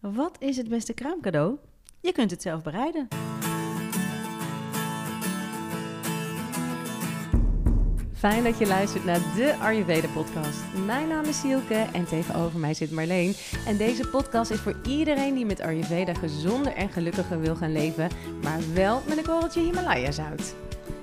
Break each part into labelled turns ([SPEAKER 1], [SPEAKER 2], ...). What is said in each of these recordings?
[SPEAKER 1] Wat is het beste kraamcadeau? Je kunt het zelf bereiden.
[SPEAKER 2] Fijn dat je luistert naar de Ayurveda podcast. Mijn naam is Sielke en tegenover mij zit Marleen. En deze podcast is voor iedereen die met Ayurveda gezonder en gelukkiger wil gaan leven, maar wel met een korreltje Himalaya zout.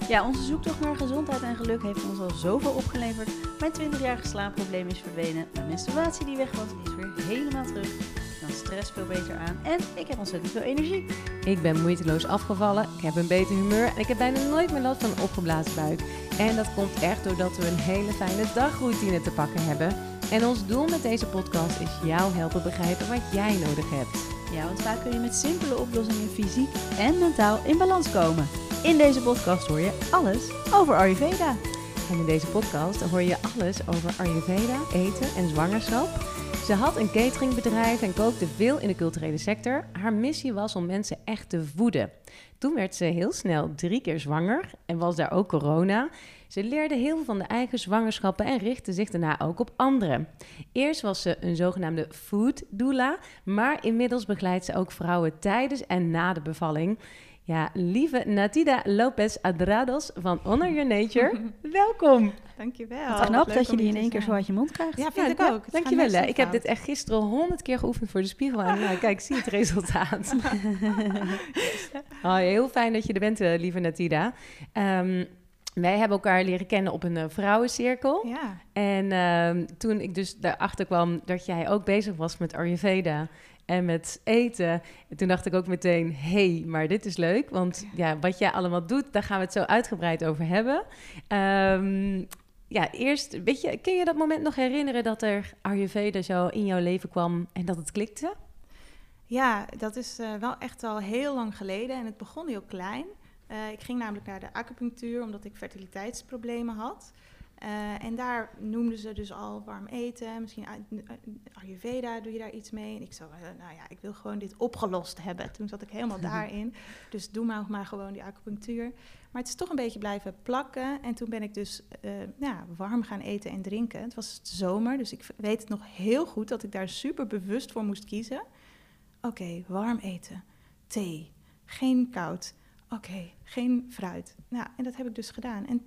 [SPEAKER 1] Ja, onze zoektocht naar gezondheid en geluk heeft ons al zoveel opgeleverd. Mijn 20-jarige slaapprobleem is verdwenen. Mijn menstruatie die weg was, is weer helemaal terug. Stress veel beter aan en ik heb ontzettend veel energie.
[SPEAKER 2] Ik ben moeiteloos afgevallen, ik heb een beter humeur en ik heb bijna nooit meer last van een opgeblazen buik. En dat komt echt doordat we een hele fijne dagroutine te pakken hebben. En ons doel met deze podcast is jou helpen begrijpen wat jij nodig hebt.
[SPEAKER 1] Ja, want vaak kun je met simpele oplossingen fysiek en mentaal in balans komen. In deze podcast hoor je alles over Ayurveda.
[SPEAKER 2] En in deze podcast hoor je alles over Ayurveda, eten en zwangerschap. Ze had een cateringbedrijf en kookte veel in de culturele sector. Haar missie was om mensen echt te voeden. Toen werd ze heel snel drie keer zwanger en was daar ook corona. Ze leerde heel veel van de eigen zwangerschappen en richtte zich daarna ook op anderen. Eerst was ze een zogenaamde food doula, maar inmiddels begeleidt ze ook vrouwen tijdens en na de bevalling. Ja, lieve Natida Lopez Adrados van Honor Your Nature, welkom.
[SPEAKER 3] Dankjewel.
[SPEAKER 1] Wat knap dat je die in één keer zo uit je mond krijgt.
[SPEAKER 3] Ja, vind ik ook. Gaat
[SPEAKER 2] Dankjewel. Ik heb dit echt gisteren honderd keer geoefend voor de spiegel. En nou, kijk, zie het resultaat. oh, heel fijn dat je er bent, eh, lieve Natida. Ehm, wij hebben elkaar leren kennen op een eh, vrouwencirkel.
[SPEAKER 3] Ja,
[SPEAKER 2] En ehm, toen ik dus daarachter kwam dat jij ook bezig was met Ayurveda en met eten, en toen dacht ik ook meteen, hey, maar dit is leuk, want ja, wat jij allemaal doet, daar gaan we het zo uitgebreid over hebben. Ehm, ja, eerst, weet je, kun je dat moment nog herinneren dat er Ayurveda zo in jouw leven kwam en dat het klikte?
[SPEAKER 3] ja dat is eh, wel echt al heel lang geleden en het begon heel klein. Eh, ik ging namelijk naar de acupunctuur omdat ik fertiliteitsproblemen had. Eh, en daar noemden ze dus al warm eten, misschien Ay- Ayurveda, doe je daar iets mee? En ik zo, eh, nou ja, ik wil gewoon dit opgelost hebben. Toen zat ik helemaal daarin. Dus doe maar, maar gewoon die acupunctuur. Maar het is toch een beetje blijven plakken. En toen ben ik dus eh, ja, warm gaan eten en drinken. Het was zomer, dus ik weet het nog heel goed dat ik daar super bewust voor moest kiezen. Oké, warm eten, thee, geen koud. Oké, geen fruit. Nou, en dat heb ik dus gedaan. En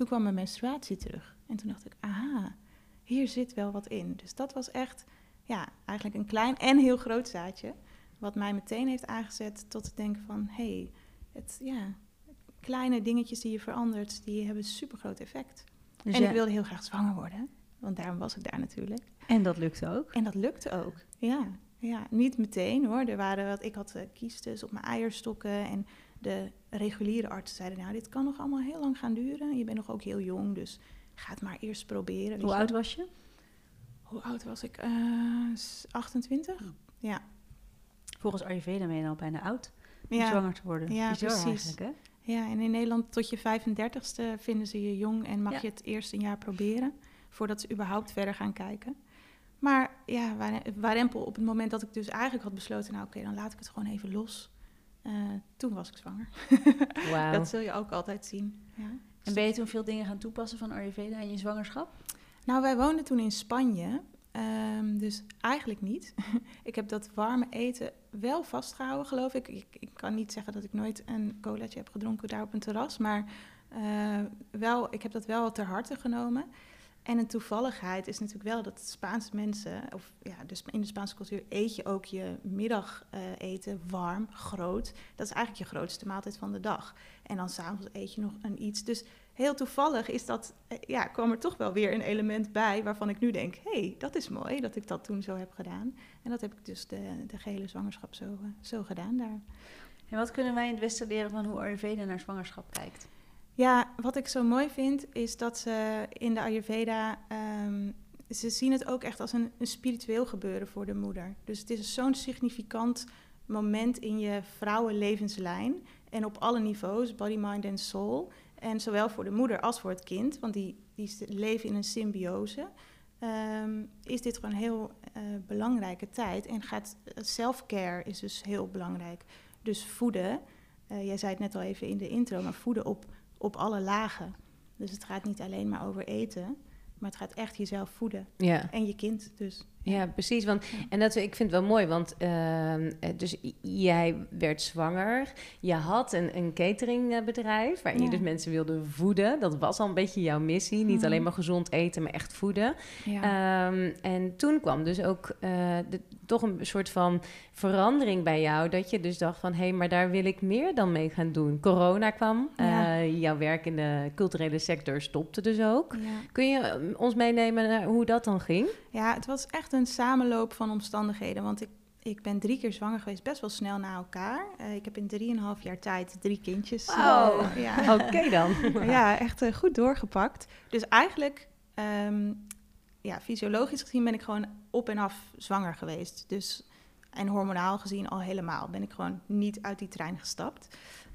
[SPEAKER 3] toen kwam mijn menstruatie terug. En toen dacht ik, aha, hier zit wel wat in. Dus dat was echt, ja, eigenlijk een klein en heel groot zaadje. Wat mij meteen heeft aangezet tot het denken van, hé, hey, het, ja, kleine dingetjes die je verandert, die hebben super groot effect.
[SPEAKER 1] Dus
[SPEAKER 3] en
[SPEAKER 1] ja,
[SPEAKER 3] ik wilde heel graag zwanger worden, want daarom was ik daar natuurlijk.
[SPEAKER 1] en dat lukte ook.
[SPEAKER 3] En dat lukte ook, ja. Ja, niet meteen hoor. Er waren wat, ik had uh, kiestes op mijn eierstokken en de reguliere artsen zeiden, nou, dit kan nog allemaal heel lang gaan duren. Je bent nog ook heel jong, dus ga het maar eerst proberen. weet
[SPEAKER 1] Hoe oud was je?
[SPEAKER 3] Hoe oud was ik? Eh, s- 28? Ja.
[SPEAKER 1] Volgens Ayurveda ben je al bijna oud om
[SPEAKER 3] Ja.
[SPEAKER 1] zwanger te worden.
[SPEAKER 3] Ja,
[SPEAKER 1] Bizar
[SPEAKER 3] precies.
[SPEAKER 1] hè?
[SPEAKER 3] ja, en in Nederland tot je 35ste vinden ze je jong en mag
[SPEAKER 1] Ja.
[SPEAKER 3] je het eerst een jaar proberen voordat ze überhaupt verder gaan kijken. Maar ja, waar- waarempel op het moment dat ik dus eigenlijk had besloten, nou oké, dan laat ik het gewoon even los. Eh, toen was ik zwanger. Dat zul je ook altijd zien. Ja.
[SPEAKER 1] En ben je toen veel dingen gaan toepassen van Ayurveda in je zwangerschap?
[SPEAKER 3] Nou, wij woonden toen in Spanje, ehm, dus eigenlijk niet. ik heb dat warme eten wel vastgehouden, geloof ik. ik. Ik kan niet zeggen dat ik nooit een colaatje heb gedronken daar op een terras, maar eh, wel, ik heb dat wel ter harte genomen. En een toevalligheid is natuurlijk wel dat Spaanse mensen, of ja, dus in de Spaanse cultuur eet je ook je middageten warm, groot. Dat is eigenlijk je grootste maaltijd van de dag. En dan s'avonds eet je nog een iets. Dus heel toevallig is dat, eh, ja, kwam er toch wel weer een element bij waarvan ik nu denk, hé, hey, dat is mooi dat ik dat toen zo heb gedaan. En dat heb ik dus de, de gehele zwangerschap zo, eh, zo gedaan daar.
[SPEAKER 1] En wat kunnen wij in het Westen leren van hoe Ayurveda naar zwangerschap kijkt?
[SPEAKER 3] Ja, wat ik zo mooi vind is dat ze in de Ayurveda, ehm, ze zien het ook echt als een, een spiritueel gebeuren voor de moeder. Dus het is zo'n significant moment in je vrouwenlevenslijn en op alle niveaus, body, mind en soul. En zowel voor de moeder als voor het kind, want die, die leven in een symbiose. ehm, is dit gewoon een heel eh, belangrijke tijd. En gaat eh, self-care is dus heel belangrijk. Dus voeden, eh, jij zei het net al even in de intro, maar voeden op op alle lagen. Dus het gaat niet alleen maar over eten, maar het gaat echt jezelf voeden.
[SPEAKER 2] Ja.
[SPEAKER 3] En je kind dus.
[SPEAKER 2] Ja, precies. Want, en dat, ik vind het wel mooi, want ehm, eh, dus jij werd zwanger. Je had een, een cateringbedrijf waarin je
[SPEAKER 3] Ja.
[SPEAKER 2] dus mensen wilde voeden. Dat was al een beetje jouw missie. Niet
[SPEAKER 3] Mhm.
[SPEAKER 2] alleen maar gezond eten, maar echt voeden.
[SPEAKER 3] Ja.
[SPEAKER 2] Ehm, en toen kwam dus ook eh, de, toch een soort van verandering bij jou. Dat je dus dacht van, hé, hey, maar daar wil ik meer dan mee gaan doen. Corona kwam.
[SPEAKER 3] Ja.
[SPEAKER 2] eh, jouw werk in de culturele sector stopte dus ook. Kun je eh, ons meenemen naar hoe dat dan ging?
[SPEAKER 3] Ja, het was echt een samenloop van omstandigheden. Want ik, ik ben drie keer zwanger geweest, best wel snel na elkaar. Eh, ik heb in drieënhalf jaar tijd drie kindjes. Eh, ja.
[SPEAKER 2] Oké dan.
[SPEAKER 3] ja, echt eh, goed doorgepakt. Dus eigenlijk, ehm, ja, fysiologisch gezien ben ik gewoon op en af zwanger geweest. Dus, en hormonaal gezien al helemaal. Ben ik gewoon niet uit die trein gestapt.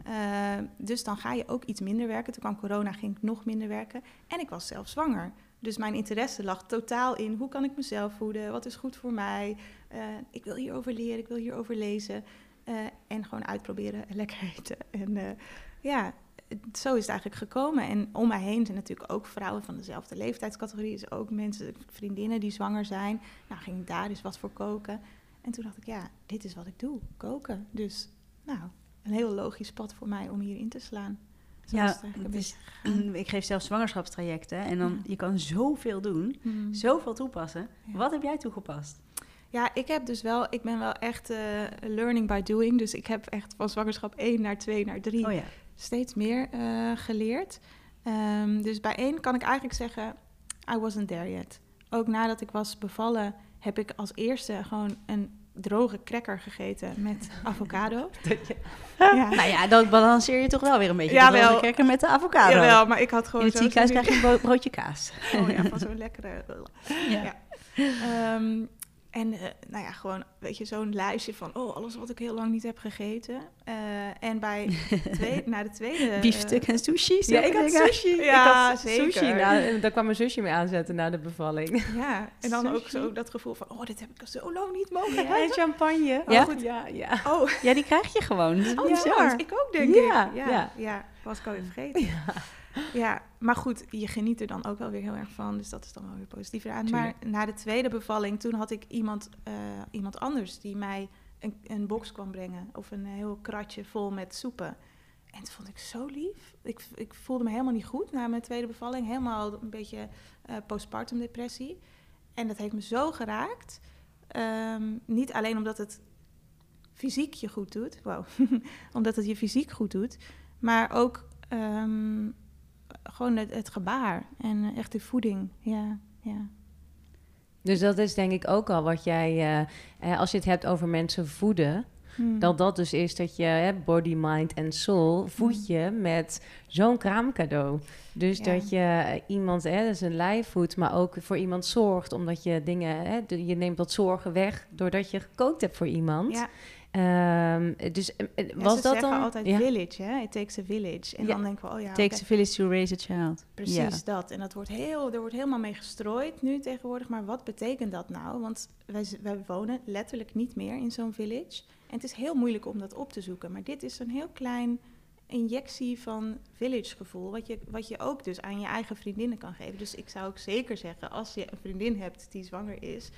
[SPEAKER 3] Eh, dus dan ga je ook iets minder werken. Toen kwam corona, ging ik nog minder werken. En ik was zelf zwanger. Dus mijn interesse lag totaal in hoe kan ik mezelf voeden? Wat is goed voor mij? Eh, ik wil hierover leren, ik wil hierover lezen. Eh, en gewoon uitproberen en lekker eten. En eh, ja, zo is het eigenlijk gekomen. En om mij heen zijn natuurlijk ook vrouwen van dezelfde leeftijdscategorie. Dus ook mensen, vriendinnen die zwanger zijn. Nou, ging ik daar dus wat voor koken. En toen dacht ik, ja, dit is wat ik doe, koken. Dus, nou, een heel logisch pad voor mij om hierin te slaan.
[SPEAKER 4] Ja. Ik geef zelf zwangerschapstrajecten en dan je kan zoveel doen,
[SPEAKER 3] Hmm.
[SPEAKER 4] zoveel toepassen.
[SPEAKER 3] Ja.
[SPEAKER 4] Wat heb jij toegepast?
[SPEAKER 3] Ja, ik heb dus wel, ik ben wel echt eh, learning by doing. Dus ik heb echt van zwangerschap 1 naar 2 naar 3
[SPEAKER 4] Oh ja.
[SPEAKER 3] steeds meer eh, geleerd. Ehm, dus bij één kan ik eigenlijk zeggen, I wasn't there yet. Ook nadat ik was bevallen, heb ik als eerste gewoon een droge cracker gegeten met avocado. ja.
[SPEAKER 4] Nou ja, dan balanceer je toch wel weer een beetje
[SPEAKER 3] Jawel.
[SPEAKER 4] de droge cracker met de avocado.
[SPEAKER 3] Jawel, maar ik had
[SPEAKER 4] In
[SPEAKER 3] gewoon
[SPEAKER 4] het
[SPEAKER 3] zo
[SPEAKER 4] ziekenhuis krijg je een bro- broodje kaas.
[SPEAKER 3] in- Oh ja, van zo'n lekkere...
[SPEAKER 4] Ja.
[SPEAKER 3] Ja. Ehm, en eh, nou ja, gewoon, weet je, zo'n lijstje van, oh, alles wat ik heel lang niet heb gegeten. Eh, en bij twee, na de tweede... eh,
[SPEAKER 4] Biefstuk en sushi.
[SPEAKER 2] Ja, ik had sushi.
[SPEAKER 3] Ja,
[SPEAKER 2] ik had
[SPEAKER 3] zeker.
[SPEAKER 2] Sushi. Nou, daar kwam mijn zusje mee aanzetten na de bevalling.
[SPEAKER 3] Ja, en dan ook zo dat gevoel van, oh, dit heb ik al zo lang niet mogen
[SPEAKER 2] En
[SPEAKER 3] eten.
[SPEAKER 2] champagne.
[SPEAKER 4] Ja?
[SPEAKER 2] Oh, goed. Ja, ja.
[SPEAKER 3] Oh,
[SPEAKER 4] Ja, die krijg je gewoon.
[SPEAKER 3] Oh ja, ik ook denk
[SPEAKER 2] Ja,
[SPEAKER 3] ik. Ja,
[SPEAKER 2] ja.
[SPEAKER 3] ja. was ik alweer vergeten. Ja. Maar goed, je geniet er dan ook wel weer heel erg van. Dus dat is dan wel weer positief eraan. Maar na de tweede bevalling, toen had ik iemand, eh, iemand anders die mij een, een box kwam brengen. Of een heel kratje vol met soepen. En dat vond ik zo lief. Ik, ik voelde me helemaal niet goed na mijn tweede bevalling. Helemaal een beetje eh, postpartum depressie. En dat heeft me zo geraakt. Ehm, niet alleen omdat het fysiek je goed doet. Wow. omdat het je fysiek goed doet. Maar ook ehm, gewoon het, het gebaar. En eh, echt de voeding. Ja, ja.
[SPEAKER 2] Dus dat is denk ik ook al wat jij, eh, eh, als je het hebt over mensen voeden,
[SPEAKER 3] Hmm.
[SPEAKER 2] dat dat dus is dat je hè, body, mind en soul voed
[SPEAKER 3] Mm.
[SPEAKER 2] je met zo'n kraamcadeau. Dus
[SPEAKER 3] Ja.
[SPEAKER 2] dat je iemand hè, zijn lijf voedt, maar ook voor iemand zorgt, omdat je dingen, hè, je neemt wat zorgen weg doordat je gekookt hebt voor iemand.
[SPEAKER 3] Ja.
[SPEAKER 2] Ehm, dus
[SPEAKER 3] Ja,
[SPEAKER 2] was
[SPEAKER 3] ze
[SPEAKER 2] dat
[SPEAKER 3] zeggen
[SPEAKER 2] dan?
[SPEAKER 3] altijd
[SPEAKER 2] ja.
[SPEAKER 3] village, hè? It takes a village. En
[SPEAKER 2] Ja.
[SPEAKER 3] dan denken we, oh ja,
[SPEAKER 4] Takes
[SPEAKER 3] oké,
[SPEAKER 4] a village to raise a child.
[SPEAKER 3] precies dat. En dat wordt heel, er wordt helemaal mee gestrooid nu tegenwoordig. Maar wat betekent dat nou? Want wij, wij wonen letterlijk niet meer in zo'n village. En het is heel moeilijk om dat op te zoeken. Maar dit is een heel klein injectie van village gevoel. Wat je, wat je ook dus aan je eigen vriendinnen kan geven. Dus ik zou ook zeker zeggen, als je een vriendin hebt die zwanger is...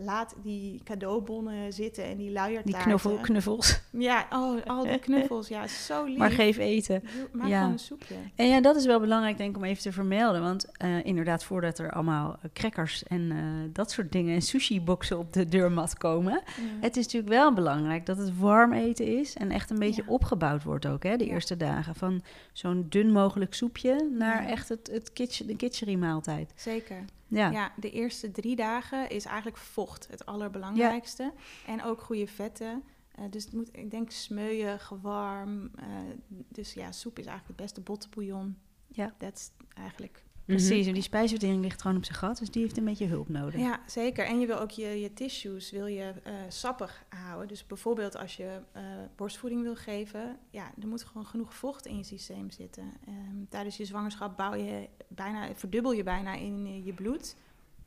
[SPEAKER 3] Laat die cadeaubonnen zitten en die
[SPEAKER 4] Die
[SPEAKER 3] luiertaarten.
[SPEAKER 4] knuffel, knuffels.
[SPEAKER 3] Ja, oh, al die knuffels. Ja, zo lief.
[SPEAKER 4] Maar geef eten.
[SPEAKER 3] Maak
[SPEAKER 4] Ja.
[SPEAKER 3] gewoon een soepje.
[SPEAKER 4] En ja, dat is wel belangrijk denk ik om even te vermelden. Want eh, inderdaad, voordat er allemaal eh, crackers en eh, dat soort dingen... en sushi-boxen op de deurmat komen... Het is natuurlijk wel belangrijk dat het warm eten is... en echt een beetje
[SPEAKER 3] Ja.
[SPEAKER 4] opgebouwd wordt ook, hè, de eerste dagen. Van zo'n dun mogelijk soepje naar echt het, het kitchen, de kitchery-maaltijd.
[SPEAKER 3] Zeker.
[SPEAKER 4] Ja.
[SPEAKER 3] Ja. de eerste drie dagen is eigenlijk vocht het allerbelangrijkste. En ook goede vetten. Eh, dus het moet, ik denk, smeuïg, warm. eh, dus ja, soep is eigenlijk het beste bottenbouillon.
[SPEAKER 4] Ja.
[SPEAKER 3] Dat is eigenlijk...
[SPEAKER 4] Precies, en die spijsvertering ligt gewoon op zijn gat... dus die heeft een beetje hulp nodig.
[SPEAKER 3] Ja, zeker. En je wil ook je, je tissues wil je, eh, sappig houden. Dus bijvoorbeeld als je eh, borstvoeding wil geven... ja, er moet gewoon genoeg vocht in je systeem zitten. Ehm, tijdens je zwangerschap bouw je bijna, verdubbel je bijna in eh, je bloed...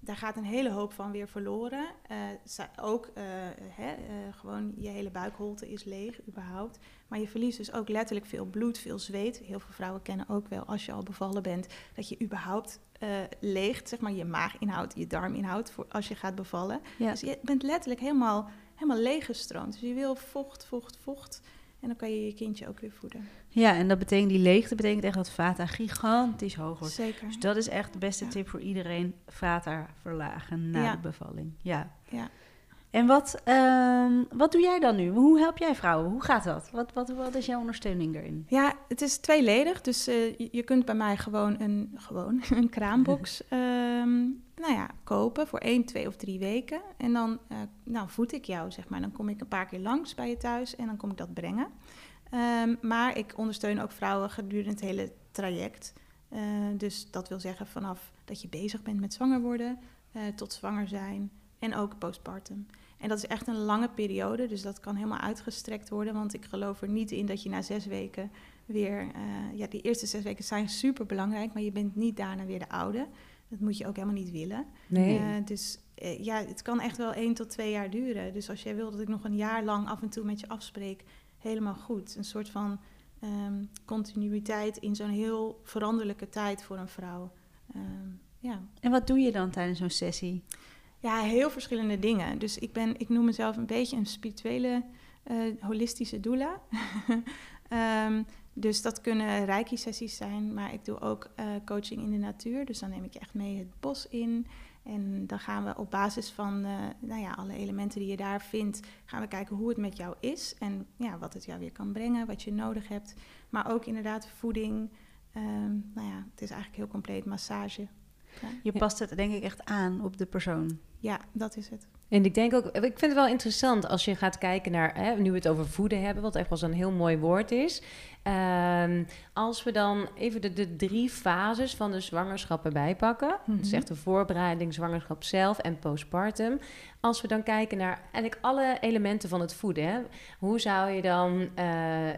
[SPEAKER 3] Daar gaat een hele hoop van weer verloren. Eh, ook eh, hè, eh, gewoon je hele buikholte is leeg überhaupt. Maar je verliest dus ook letterlijk veel bloed, veel zweet. Heel veel vrouwen kennen ook wel als je al bevallen bent, dat je überhaupt leegt, zeg maar je maaginhoud, je darminhoud voor als je gaat bevallen. Dus je bent letterlijk helemaal, helemaal leeggestroomd. Dus je wil vocht, vocht, vocht. En dan kan je je kindje ook weer voeden.
[SPEAKER 4] Ja, en dat betekent die leegte betekent echt dat vata gigantisch hoog wordt.
[SPEAKER 3] Zeker.
[SPEAKER 4] Dus dat is echt de beste tip voor iedereen: vata verlagen na de bevalling. Ja.
[SPEAKER 3] ja.
[SPEAKER 4] En wat, um, wat doe jij dan nu? Hoe help jij vrouwen? Hoe gaat dat? Wat, wat, wat is jouw ondersteuning daarin?
[SPEAKER 3] Ja, het is tweeledig. Dus uh, je, kunt bij mij gewoon een, gewoon een kraambox um, nou ja, kopen voor één, twee of drie weken. En dan uh, nou, voed ik jou, zeg maar. Dan kom ik een paar keer langs bij je thuis en dan kom ik dat brengen. Um, maar ik ondersteun ook vrouwen gedurende het hele traject. Uh, dus dat wil zeggen vanaf dat je bezig bent met zwanger worden, tot zwanger zijn en ook postpartum. En dat is echt een lange periode, dus dat kan helemaal uitgestrekt worden. Want ik geloof er niet in dat je na zes weken weer. Uh, ja, die eerste zes weken zijn super belangrijk, maar je bent niet daarna weer de oude. Dat moet je ook helemaal niet willen.
[SPEAKER 2] Nee.
[SPEAKER 3] Uh, dus uh, ja, het kan echt wel één tot twee jaar duren. Dus als jij wil dat ik nog een jaar lang af en toe met je afspreek, helemaal goed. Een soort van um, continuïteit in zo'n heel veranderlijke tijd voor een vrouw. Um, ja.
[SPEAKER 4] En wat doe je dan tijdens zo'n sessie?
[SPEAKER 3] Ja, heel verschillende dingen. Dus ik, ben, ik noem mezelf een beetje een spirituele, uh, holistische doula. um, dus dat kunnen reiki-sessies zijn, maar ik doe ook uh, coaching in de natuur. Dus dan neem ik je echt mee het bos in. En dan gaan we op basis van uh, nou ja, alle elementen die je daar vindt, gaan we kijken hoe het met jou is. En ja, wat het jou weer kan brengen, wat je nodig hebt. Maar ook inderdaad voeding. Um, nou ja, het is eigenlijk heel compleet massage.
[SPEAKER 4] Ja. Je past het denk ik echt aan op de persoon.
[SPEAKER 3] Ja, dat is het.
[SPEAKER 2] En ik denk ook, ik vind het wel interessant als je gaat kijken naar, hè, nu we het over voeden hebben, wat echt wel zo'n heel mooi woord is. Um, als we dan even de, de, drie fases van de zwangerschap erbij pakken, mm -hmm. dus echt de voorbereiding, zwangerschap zelf en postpartum. Als we dan kijken naar eigenlijk alle elementen van het voeden, hè, hoe zou je dan, uh, uh,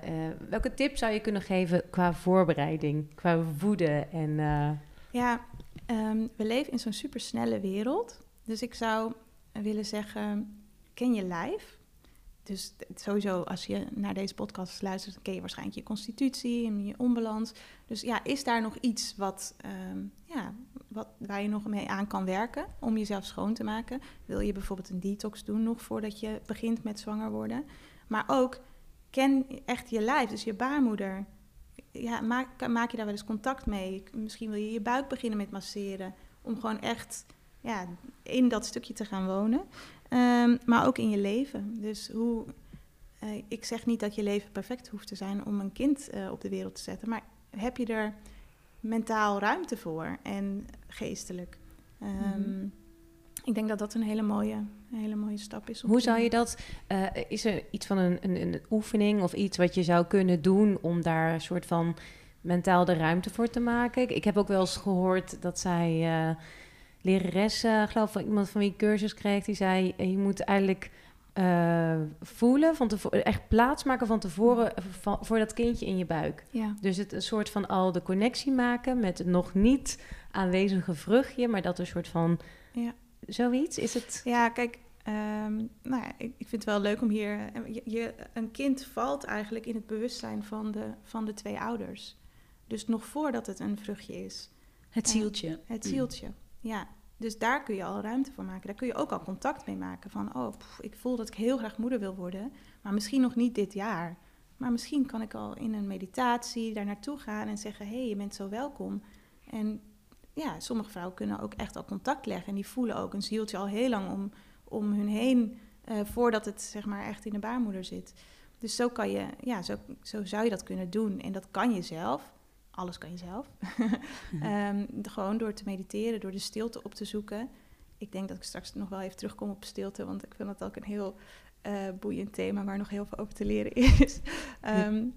[SPEAKER 2] welke tip zou je kunnen geven qua voorbereiding, qua voeden en... Uh...
[SPEAKER 3] Ja, um, we leven in zo'n supersnelle wereld. Dus ik zou willen zeggen, ken je lijf. Dus sowieso, als je naar deze podcast luistert, dan ken je waarschijnlijk je constitutie en je onbalans. Dus ja, is daar nog iets wat, um, ja, wat, waar je nog mee aan kan werken om jezelf schoon te maken? Wil je bijvoorbeeld een detox doen nog voordat je begint met zwanger worden? Maar ook, ken echt je lijf, dus je baarmoeder. Ja, maak, maak je daar wel eens contact mee? Misschien wil je je buik beginnen met masseren. Om gewoon echt ja, in dat stukje te gaan wonen. Um, maar ook in je leven. Dus hoe. Uh, ik zeg niet dat je leven perfect hoeft te zijn om een kind uh, op de wereld te zetten. Maar heb je er mentaal ruimte voor en geestelijk? Um. Ik denk dat dat een hele mooie, een hele mooie stap is.
[SPEAKER 2] Hoe zou je dat, uh, is er iets van een, een, een, oefening of iets wat je zou kunnen doen om daar een soort van mentaal de ruimte voor te maken? Ik heb ook wel eens gehoord dat zij uh, lerares, uh, geloof van iemand van wie ik cursus kreeg, die zei: je moet eigenlijk uh, voelen, van tevoren, echt plaatsmaken van tevoren van, voor dat kindje in je buik.
[SPEAKER 3] Ja.
[SPEAKER 2] Dus het een soort van al de connectie maken met het nog niet aanwezige vruchtje, maar dat een soort van
[SPEAKER 3] ja.
[SPEAKER 2] Zoiets is het.
[SPEAKER 3] Ja, kijk. Um, nou ja, ik, ik, vind het wel leuk om hier. Je, je, een kind valt eigenlijk in het bewustzijn van de, van de twee ouders. Dus nog voordat het een vruchtje is.
[SPEAKER 4] Het zieltje.
[SPEAKER 3] Uh, het zieltje. Mm. Ja, dus daar kun je al ruimte voor maken. Daar kun je ook al contact mee maken. Van, oh, pff, ik voel dat ik heel graag moeder wil worden. Maar misschien nog niet dit jaar. Maar misschien kan ik al in een meditatie daar naartoe gaan en zeggen: hé, hey, je bent zo welkom. En ja, sommige vrouwen kunnen ook echt al contact leggen. En die voelen ook een zieltje al heel lang om, om hun heen. Uh, voordat het zeg maar echt in de baarmoeder zit. Dus zo kan je, ja, zo, zo zou je dat kunnen doen. En dat kan je zelf alles kan je zelf. um, gewoon door te mediteren, door de stilte op te zoeken. Ik denk dat ik straks nog wel even terugkom op stilte, want ik vind dat ook een heel uh, boeiend thema waar nog heel veel over te leren is. um,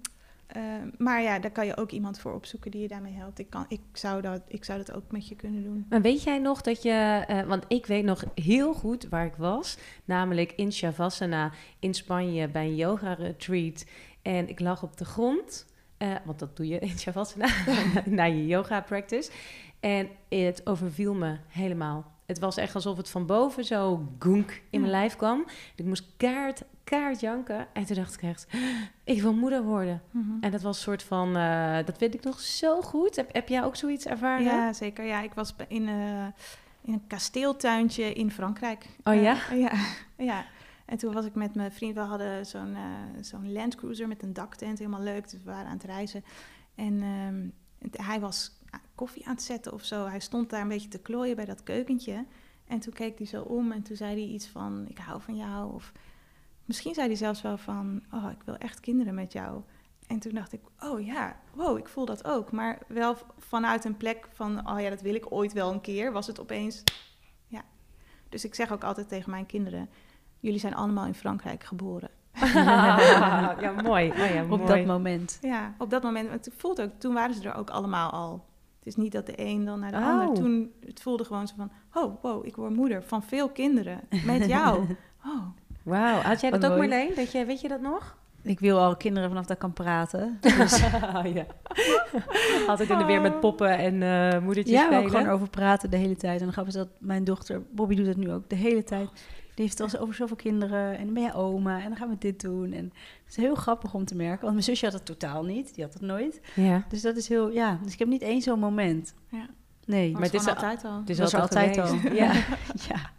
[SPEAKER 3] uh, maar ja, daar kan je ook iemand voor opzoeken die je daarmee helpt. Ik, kan, ik, zou, dat, ik zou dat ook met je kunnen doen.
[SPEAKER 2] Maar weet jij nog dat je... Uh, want ik weet nog heel goed waar ik was. Namelijk in Shavasana in Spanje bij een yoga-retreat. En ik lag op de grond... Uh, want dat doe je in Shavasana, na je yoga practice. En het overviel me helemaal. Het was echt alsof het van boven zo goenk in mijn lijf kwam. Ik moest kaart, kaart janken. En toen dacht ik echt, ik wil moeder worden.
[SPEAKER 3] Mhm.
[SPEAKER 2] En dat was een soort van, eh, dat weet ik nog zo goed. Heb, heb jij ook zoiets ervaren?
[SPEAKER 3] Ja, zeker. Ja, ik was in, eh, in een kasteeltuintje in Frankrijk.
[SPEAKER 2] Oh
[SPEAKER 3] Eh,
[SPEAKER 2] ja?
[SPEAKER 3] ja, ja. En toen was ik met mijn vriend, we hadden zo'n zo'n landcruiser met een daktent, helemaal leuk. Dus we waren aan het reizen. En ehm, hij was koffie aan het zetten of zo. Hij stond daar een beetje te klooien bij dat keukentje. En toen keek hij zo om en toen zei hij iets van, ik hou van jou. Of misschien zei hij zelfs wel van, oh, ik wil echt kinderen met jou. En toen dacht ik, oh ja, wow, ik voel dat ook. Maar wel vanuit een plek van, oh ja, dat wil ik ooit wel een keer, was het opeens, ja. Dus ik zeg ook altijd tegen mijn kinderen, jullie zijn allemaal in Frankrijk geboren.
[SPEAKER 2] ja, mooi. Oh ja,
[SPEAKER 4] Op
[SPEAKER 2] mooi.
[SPEAKER 4] dat moment.
[SPEAKER 3] Ja, op dat moment, het voelde ook, toen waren ze er ook allemaal al. Het is niet dat de een dan naar de
[SPEAKER 2] Oh.
[SPEAKER 3] ander. Toen, het voelde gewoon zo van, oh, wow, ik word moeder van veel kinderen met jou. Oh,
[SPEAKER 2] Wauw, had jij dat
[SPEAKER 4] Wat
[SPEAKER 2] ook
[SPEAKER 4] mooi.
[SPEAKER 2] Marleen? Dat jij, weet je dat nog?
[SPEAKER 4] Ik wil al kinderen vanaf dat ik kan praten. Dus
[SPEAKER 2] ja. Altijd in de weer met poppen en eh moedertjes
[SPEAKER 4] ja, maar
[SPEAKER 2] spelen.
[SPEAKER 4] gewoon over praten de hele tijd. En dan grappig is dat mijn dochter, Bobby doet het nu ook de hele tijd. Die heeft het al over zoveel kinderen. En dan ben je oma. En dan gaan we dit doen. En het is heel grappig om te merken. Want mijn zusje had het totaal niet. Die had het nooit.
[SPEAKER 2] Ja.
[SPEAKER 4] Dus dat is heel, ja. Dus ik heb niet één zo'n moment.
[SPEAKER 3] Ja.
[SPEAKER 4] Nee.
[SPEAKER 3] maar
[SPEAKER 2] Maar
[SPEAKER 3] het is altijd al.
[SPEAKER 2] Het is
[SPEAKER 4] was
[SPEAKER 2] altijd,
[SPEAKER 4] altijd al.
[SPEAKER 2] Ja.
[SPEAKER 4] ja.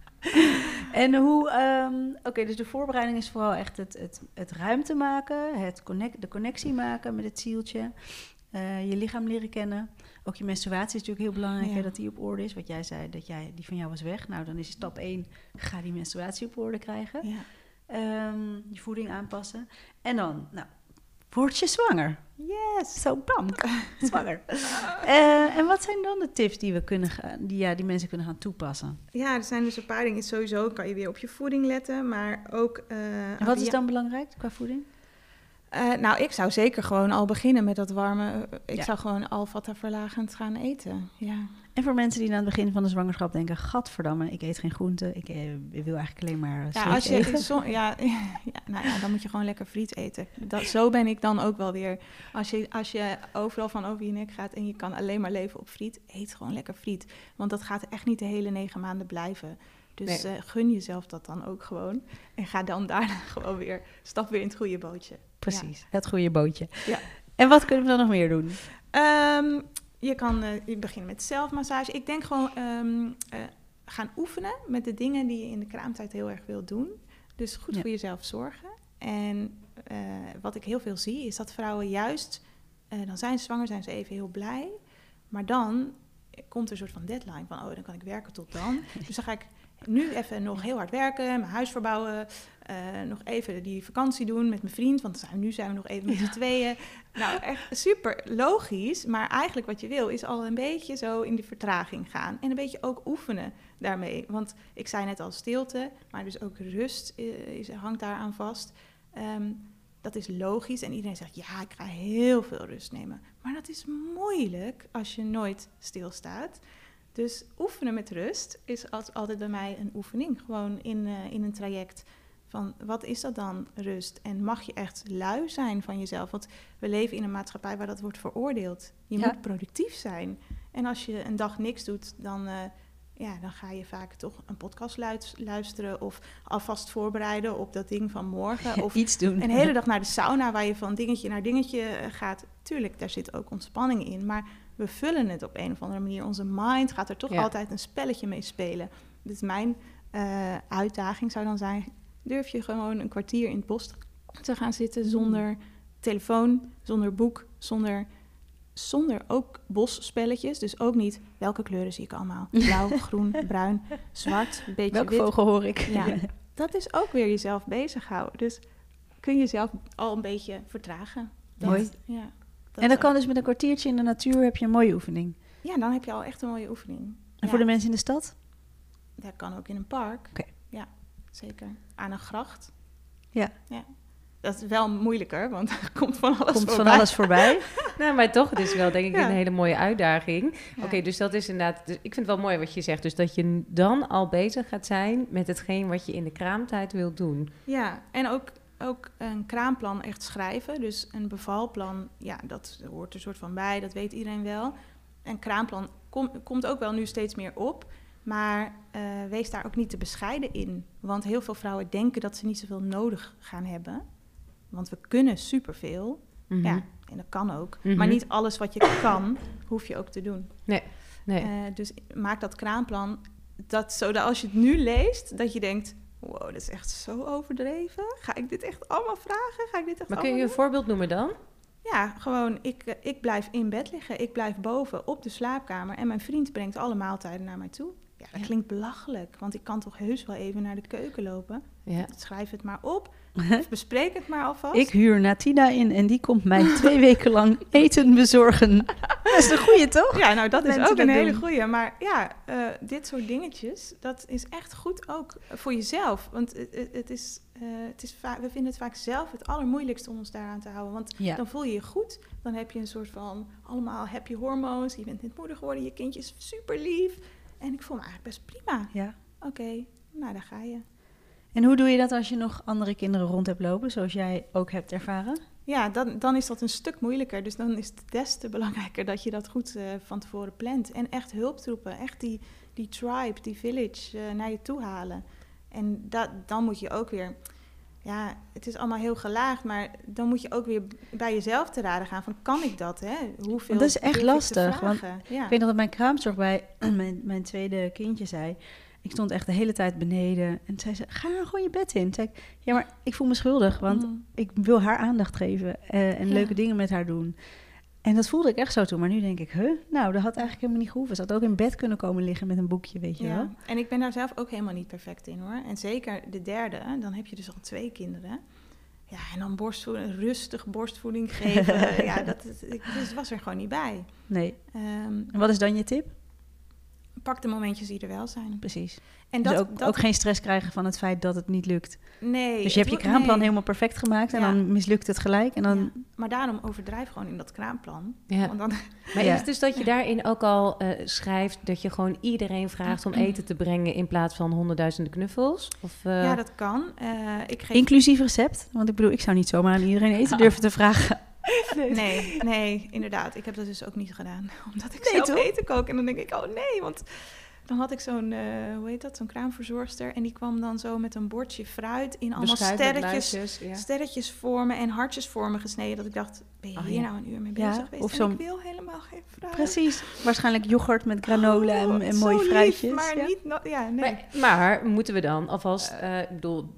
[SPEAKER 4] En hoe, ehm, oké, dus de voorbereiding is vooral echt het, het, het ruimte maken, het connect, de connectie maken met het zieltje, eh, je lichaam leren kennen. Ook je menstruatie is natuurlijk heel belangrijk,
[SPEAKER 3] Ja.
[SPEAKER 4] hè, dat die op orde is. Wat jij zei, dat jij, die van jou was weg. Nou, dan is stap 1, ga die menstruatie op orde krijgen.
[SPEAKER 3] Ja.
[SPEAKER 4] Ehm, je voeding aanpassen. En dan, nou, word je zwanger.
[SPEAKER 3] Yes!
[SPEAKER 4] Zo, bam, zwanger. Eh, en wat zijn dan de tips die, we kunnen gaan, die, ja, die mensen kunnen gaan toepassen?
[SPEAKER 3] Ja, er zijn dus een paar dingen. Sowieso kan je weer op je voeding letten, maar ook... eh,
[SPEAKER 4] En wat is dan belangrijk qua voeding?
[SPEAKER 3] Eh, nou, ik zou zeker gewoon al beginnen met dat warme. Ik
[SPEAKER 4] Ja.
[SPEAKER 3] zou gewoon alvata verlagend gaan eten. Ja.
[SPEAKER 4] En voor mensen die aan het begin van de zwangerschap denken... gadverdamme, ik eet geen groenten. Ik, eh, ik wil eigenlijk alleen maar
[SPEAKER 3] Ja, als je,
[SPEAKER 4] eten.
[SPEAKER 3] zo- ja, ja, nou ja, dan moet je gewoon lekker friet eten. Dat, zo ben ik dan ook wel weer. Als je, als je overal van over je nek gaat en je kan alleen maar leven op friet, eet gewoon lekker friet. Want dat gaat echt niet de hele negen maanden blijven. Dus
[SPEAKER 2] Nee.
[SPEAKER 3] eh, gun jezelf dat dan ook gewoon. En ga dan daarna gewoon weer, stap weer in het goede bootje.
[SPEAKER 4] Precies, het goede bootje.
[SPEAKER 3] Ja.
[SPEAKER 4] En wat kunnen we dan nog meer doen?
[SPEAKER 3] Ehm, je kan eh, beginnen met zelfmassage. Ik denk gewoon ehm, eh, gaan oefenen met de dingen die je in de kraamtijd heel erg wilt doen. Dus goed
[SPEAKER 4] Ja.
[SPEAKER 3] voor jezelf zorgen. En eh, wat ik heel veel zie, is dat vrouwen juist, dan zijn ze zwanger, zijn ze even heel blij. Maar dan komt er een soort van deadline van, oh, dan kan ik werken tot dan. dus dan ga ik nu even nog heel hard werken, mijn huis verbouwen, eh, nog even die vakantie doen met mijn vriend, want nu zijn we nog even met z'n tweeën. Nou, echt super logisch, maar eigenlijk wat je wil is al een beetje zo in die vertraging gaan. En een beetje ook oefenen daarmee. Want ik zei net al stilte, maar dus ook rust eh, is, hangt daaraan vast. Ehm, dat is logisch en iedereen zegt ja, ik ga heel veel rust nemen. Maar dat is moeilijk als je nooit stilstaat. Dus oefenen met rust is als- altijd bij mij een oefening. Gewoon in, eh, in een traject van wat is dat dan rust? En mag je echt lui zijn van jezelf? Want we leven in een maatschappij waar dat wordt veroordeeld. Je
[SPEAKER 4] Ja.
[SPEAKER 3] moet productief zijn. En als je een dag niks doet, dan, eh, ja, dan ga je vaak toch een podcast luisteren of alvast voorbereiden op dat ding van morgen. Of
[SPEAKER 4] Iets doen.
[SPEAKER 3] een hele dag naar de sauna waar je van dingetje naar dingetje eh, gaat. Tuurlijk, daar zit ook ontspanning in. Maar we vullen het op een of andere manier. Onze mind gaat er toch
[SPEAKER 2] Ja.
[SPEAKER 3] altijd een spelletje mee spelen. Dus mijn eh, uitdaging zou dan zijn... durf je gewoon een kwartier in het bos te gaan zitten... zonder telefoon, zonder boek, zonder... Zonder ook bosspelletjes. Dus ook niet welke kleuren zie ik allemaal. Blauw, groen, bruin, zwart, een beetje
[SPEAKER 4] Welke
[SPEAKER 3] wit.
[SPEAKER 4] vogel hoor ik?
[SPEAKER 3] Ja, dat is ook weer jezelf bezighouden. Dus kun je jezelf al een beetje vertragen. Dat-
[SPEAKER 4] Mooi.
[SPEAKER 3] Ja,
[SPEAKER 4] en dat kan dus met een kwartiertje in de natuur heb je een mooie oefening.
[SPEAKER 3] ja, dan heb je al echt een mooie oefening.
[SPEAKER 4] En
[SPEAKER 3] Ja,
[SPEAKER 4] voor de mensen in de stad?
[SPEAKER 3] Dat kan ook in een park.
[SPEAKER 4] Oké.
[SPEAKER 3] Ja, zeker. Aan een gracht.
[SPEAKER 4] Ja.
[SPEAKER 3] ja. Dat is wel moeilijker, want er komt van alles
[SPEAKER 4] Komt van
[SPEAKER 3] voorbij.
[SPEAKER 4] alles voorbij.
[SPEAKER 2] Nou, maar toch, het is wel denk ik
[SPEAKER 3] Ja.
[SPEAKER 2] een hele mooie uitdaging.
[SPEAKER 3] Ja.
[SPEAKER 2] Oké, dus dat is inderdaad... Dus ik vind het wel mooi wat je zegt. Dus dat je dan al bezig gaat zijn met hetgeen wat je in de kraamtijd wilt doen.
[SPEAKER 3] Ja, en ook, ook een kraamplan echt schrijven. Dus een bevalplan, ja, dat hoort er een soort van bij, dat weet iedereen wel. En kraamplan kom- komt ook wel nu steeds meer op. Maar uh, wees daar ook niet te bescheiden in. Want heel veel vrouwen denken dat ze niet zoveel nodig gaan hebben. Want we kunnen superveel. Mm Ja, en dat kan ook. Maar
[SPEAKER 2] Mhm.
[SPEAKER 3] niet alles wat je kan, hoef je ook te doen.
[SPEAKER 2] Nee, nee.
[SPEAKER 3] Eh, dus maak dat kraamplan, dat, zodat als je het nu leest, dat je denkt... Wow, dat is echt zo overdreven. Ga ik dit echt allemaal vragen? Ga ik dit echt
[SPEAKER 2] maar kun je een voorbeeld noemen dan?
[SPEAKER 3] Ja, gewoon, ik, eh, ik blijf in bed liggen. Ik blijf boven op de slaapkamer. En mijn vriend brengt alle maaltijden naar mij toe. Ja, dat
[SPEAKER 2] Ja.
[SPEAKER 3] klinkt belachelijk. Want ik kan toch heus wel even naar de keuken lopen.
[SPEAKER 2] Ja.
[SPEAKER 3] Schrijf het maar op. Bespreek het maar alvast.
[SPEAKER 4] Ik huur Natina in en die komt mij twee weken lang eten bezorgen. Dat is een goeie, toch?
[SPEAKER 3] Ja, nou dat is ook een hele
[SPEAKER 4] doen.
[SPEAKER 3] goeie. Maar ja, eh, dit soort dingetjes, dat is echt goed ook voor jezelf. Want het, is, eh, het is va- we vinden het vaak zelf het allermoeilijkste om ons daaraan te houden. Want
[SPEAKER 4] Ja.
[SPEAKER 3] dan voel je je goed. Dan heb je een soort van allemaal happy hormoons. Je bent net moeder geworden, je kindje is super lief. En ik voel me eigenlijk best prima.
[SPEAKER 4] ja.
[SPEAKER 3] Oké, nou daar ga je.
[SPEAKER 4] En hoe doe je dat als je nog andere kinderen rond hebt lopen, zoals jij ook hebt ervaren?
[SPEAKER 3] Ja, dan, dan is dat een stuk moeilijker. Dus dan is het des te belangrijker dat je dat goed eh, van tevoren plant. En echt hulptroepen, echt die, die tribe, die village eh, naar je toe halen. En dat, dan moet je ook weer... Ja, het is allemaal heel gelaagd, maar dan moet je ook weer bij jezelf te raden gaan van kan ik dat, hè? Hoeveel
[SPEAKER 4] Want dat is echt lastig, want
[SPEAKER 3] ja.
[SPEAKER 4] Ik weet nog dat mijn kraamzorg bij mijn, mijn tweede kindje zei... Ik stond echt de hele tijd beneden. En zei ze, ga gewoon je bed in. Zei ik, ja, maar ik voel me schuldig. Want
[SPEAKER 3] Mm.
[SPEAKER 4] ik wil haar aandacht geven. eh, en
[SPEAKER 3] Ja.
[SPEAKER 4] leuke dingen met haar doen. En dat voelde ik echt zo toen. Maar nu denk ik, huh? Nou, dat had eigenlijk helemaal niet gehoeven. Ze had ook in bed kunnen komen liggen met een boekje, weet je wel.
[SPEAKER 3] Ja, en ik ben daar zelf ook helemaal niet perfect in hoor. En zeker de derde, dan heb je dus al twee kinderen. Ja, en dan borstvoeding, rustig borstvoeding geven. ja, dat, dus was er gewoon niet bij.
[SPEAKER 4] Nee.
[SPEAKER 3] Ehm,
[SPEAKER 4] En wat is dan je tip?
[SPEAKER 3] Pak de momentjes die er wel zijn.
[SPEAKER 4] Precies.
[SPEAKER 3] En
[SPEAKER 4] dus
[SPEAKER 3] dat,
[SPEAKER 4] ook,
[SPEAKER 3] dat,
[SPEAKER 4] ook geen stress krijgen van het feit dat het niet lukt.
[SPEAKER 3] nee,
[SPEAKER 4] dus je hebt je kraamplan
[SPEAKER 3] nee.
[SPEAKER 4] helemaal perfect gemaakt. En
[SPEAKER 3] Ja.
[SPEAKER 4] dan mislukt het gelijk. En dan...
[SPEAKER 3] Ja, Maar daarom overdrijf gewoon in dat kraamplan.
[SPEAKER 2] Ja.
[SPEAKER 3] Want dan,
[SPEAKER 2] Maar
[SPEAKER 4] Ja.
[SPEAKER 2] is het dus dat je daarin ook al eh, schrijft dat je gewoon iedereen vraagt om eten te brengen in plaats van honderdduizenden knuffels? Of, eh,
[SPEAKER 3] ja, dat kan. Eh, ik geef
[SPEAKER 4] Inclusief recept. Want ik bedoel, ik zou niet zomaar aan iedereen eten durven te vragen.
[SPEAKER 3] Nee, nee, inderdaad. Ik heb dat dus ook niet gedaan. Omdat ik
[SPEAKER 4] Nee,
[SPEAKER 3] zelf
[SPEAKER 4] toch?
[SPEAKER 3] eten kook. En dan denk ik, oh nee, want dan had ik zo'n, eh, hoe heet dat, zo'n kraamverzorgster. En die kwam dan zo met een bordje fruit in allemaal
[SPEAKER 2] beschuit
[SPEAKER 3] sterretjes,
[SPEAKER 2] ja.
[SPEAKER 3] sterretjes vormen en hartjes vormen gesneden. Dat ik dacht, ben je
[SPEAKER 2] Oh,
[SPEAKER 3] hier
[SPEAKER 2] ja.
[SPEAKER 3] nou een uur mee
[SPEAKER 4] Ja,
[SPEAKER 3] bezig geweest?
[SPEAKER 4] of
[SPEAKER 3] en
[SPEAKER 4] zo'n-
[SPEAKER 3] ik wil helemaal geen fruit.
[SPEAKER 4] Precies. Waarschijnlijk yoghurt met granola en,
[SPEAKER 3] Oh,
[SPEAKER 4] en
[SPEAKER 3] zo
[SPEAKER 4] mooie
[SPEAKER 3] lief,
[SPEAKER 4] fruitjes.
[SPEAKER 3] maar
[SPEAKER 4] ja.
[SPEAKER 3] niet, no- ja, nee.
[SPEAKER 2] Maar, maar moeten we dan alvast, eh, ik bedoel,